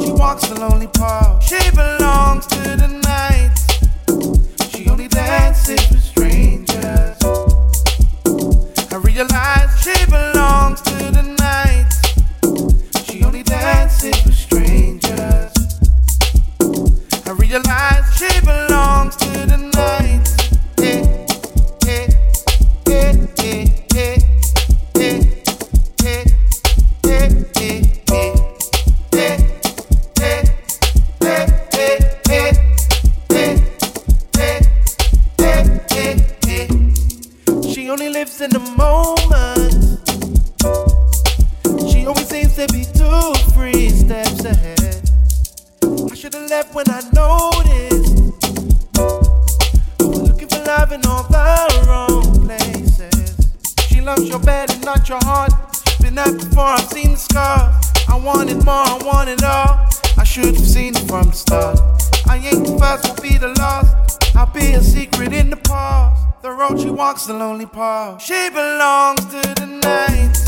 She walks the lonely path. She belongs to the night. walks the lonely path. She belongs to the night.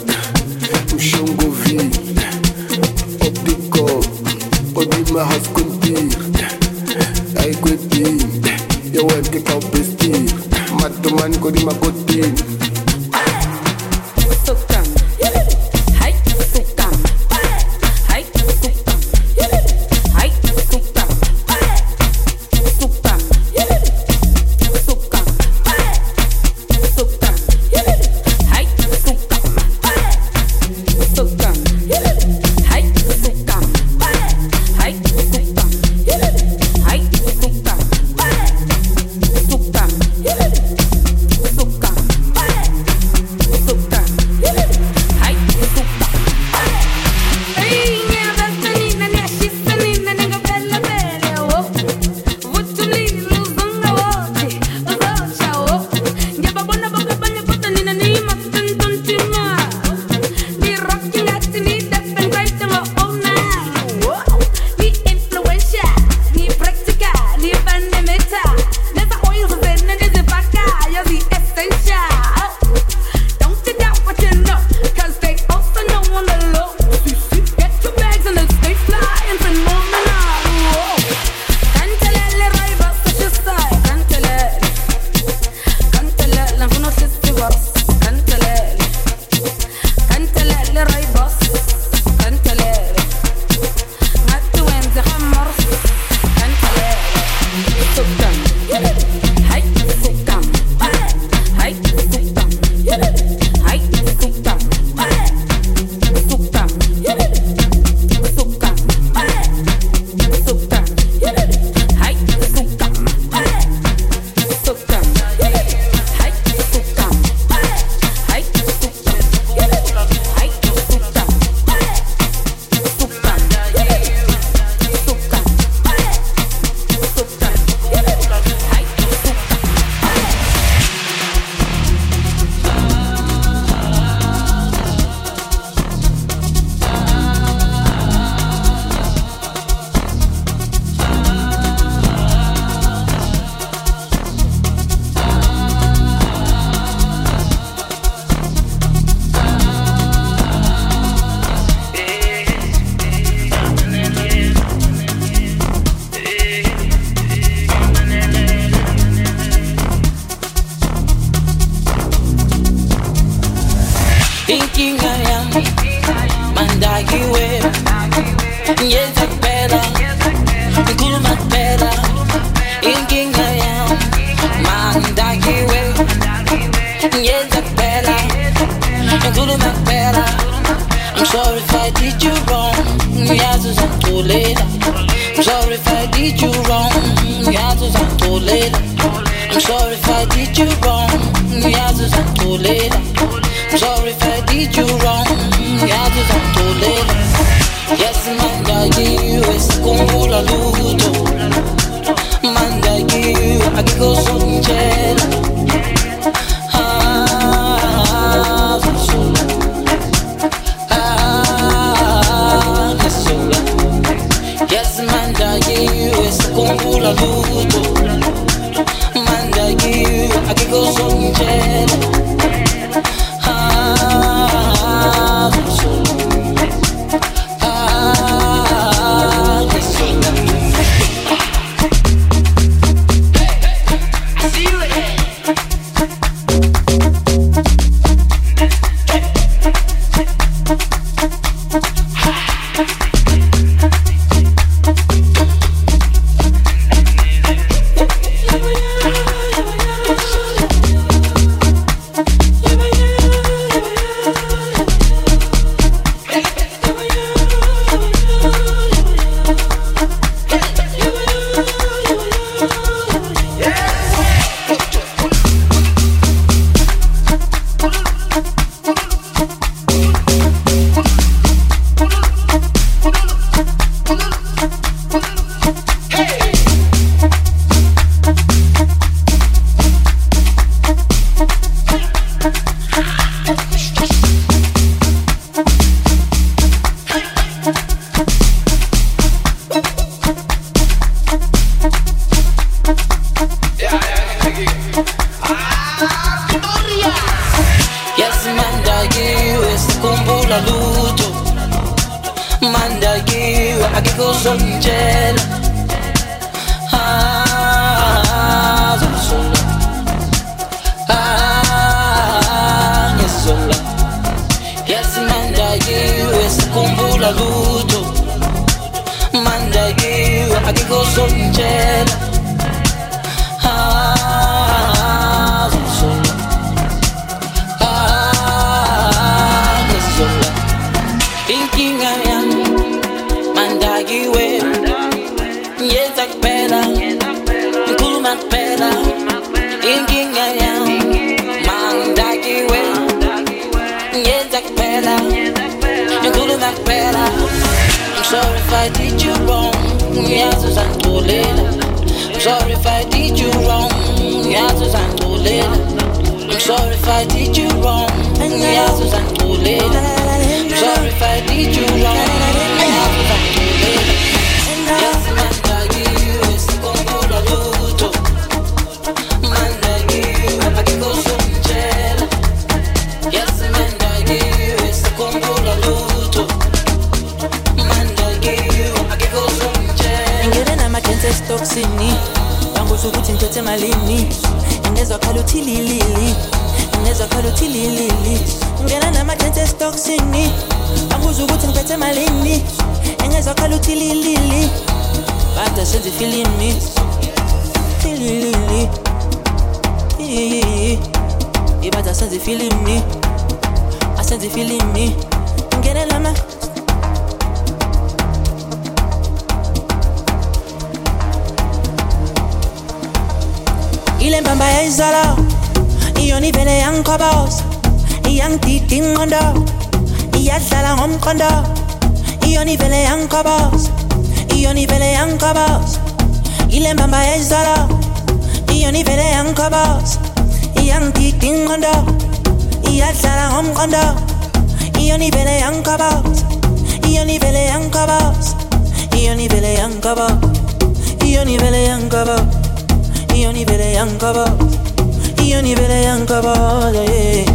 shongovile op die kop, op die mijn hoofd kontiert. Ik weet kau je matuman op bestier, maar sikhumbula lutho mandakiwe akekho songitshela Ah, I did you wrong. I'm sorry if I did you wrong. I'm sorry if I did you wrong. I'm sorry if I did you wrong banguza ukuthi ngithethe malini. Ingezwa khala uthi lilili. Ingezwa khala uthi lilili. Ngingena namagensi esitokisini. Banguza ukuthi ngiphethe malini. Ingezwa khala uthi lilili. Bada senza ifilimi. Lilili. Ibada senza ifilimi. Asenza ifilimi. Ngingene yayizolo iyona ivele yangikhoboza iyangidida ingqondo iyadlala ngomqondo iyona ivele yangikhoboza iyona ivele yangikhoboza ile mbamba yayizolo iyona ivele yangikhoboza iyangidida ingqondo iyadlala ngomqondo iyona ivele yangikhoboza iyona ivele yangikhoboza iyona ivele yangikhoboza iyona ivele yangikhoboza iyona ivele yangikhoboza iyona ivele yangikhoboza yeah.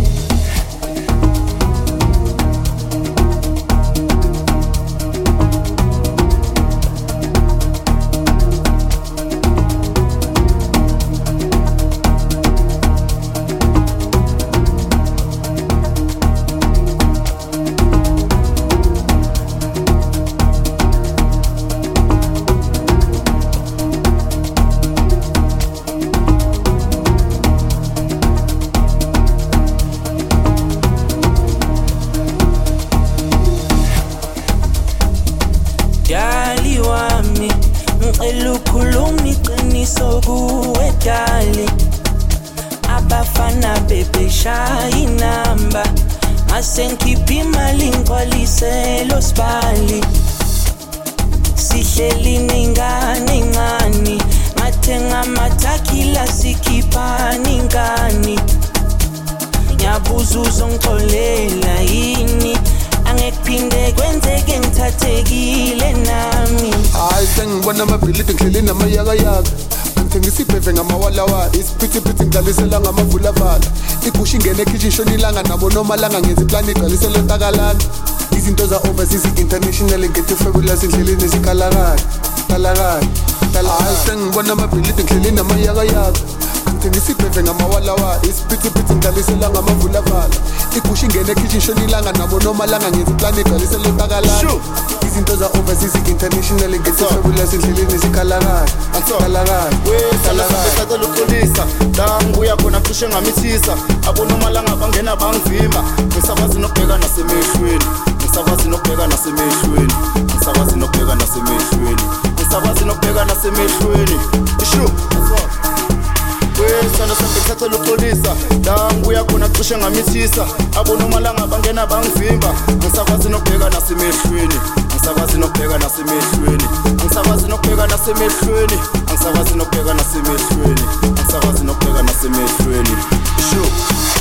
Isiphithiphithi ngidlalisela ngamavulavala igusha ingene ekhishi ishona ilanga nabo nomalanga ngenza iplani igcwalisele ntakalana izinto za-overseas international ngethi fabulous endleleni zikhalakala kalakala hayi sengibona amabhilidi ngihleli namayakayaka ngithengisa ibheve ngamawalawala isiphithiphithi ngidlalisela ngamavulavala igusha ingene ekhishi ishona ilanga nabo nomalanga ngenza iplani igcwalisele ntakalana izinto za-overseas international ngethi fabulous endleleni zikhalakala kalakala ngibuya khona cishe ngamithisa. Abonomalanga bangena bangivimba ngisakwazi nokubheka nasemehlweni. Ngisakwazi nokubheka nasemehlweni. Ngisakwazi nokubheka nasemehlweni. Ngisakwazi nokubheka nasemehlweni. Ishu! Wesana sambe ngithathela uxolisa la ngibuya khona cishe ngamithisa. Abonomalanga bangena bangivimba ngisakwazi nokubheka nasemehlweni. Angisakwazi nokubheka nasemehlweni. Angisakwazi nokubheka nasemehlweni. Angisakwazi nokubheka nasemehlweni. Angisakwazi nokubheka nasemehlweni. Sure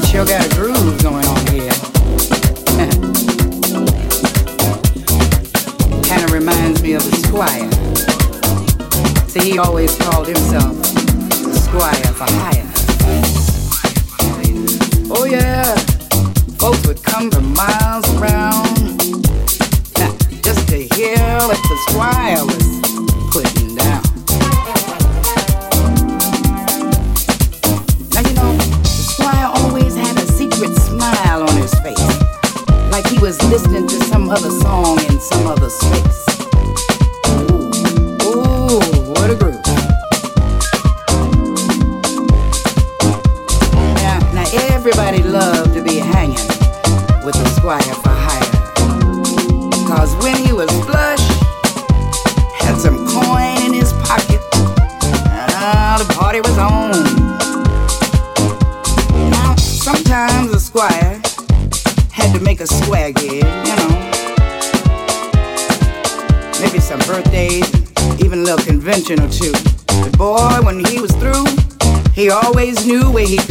got sure got a groove going on here. kind of reminds me of the squire. See, he always called himself new way he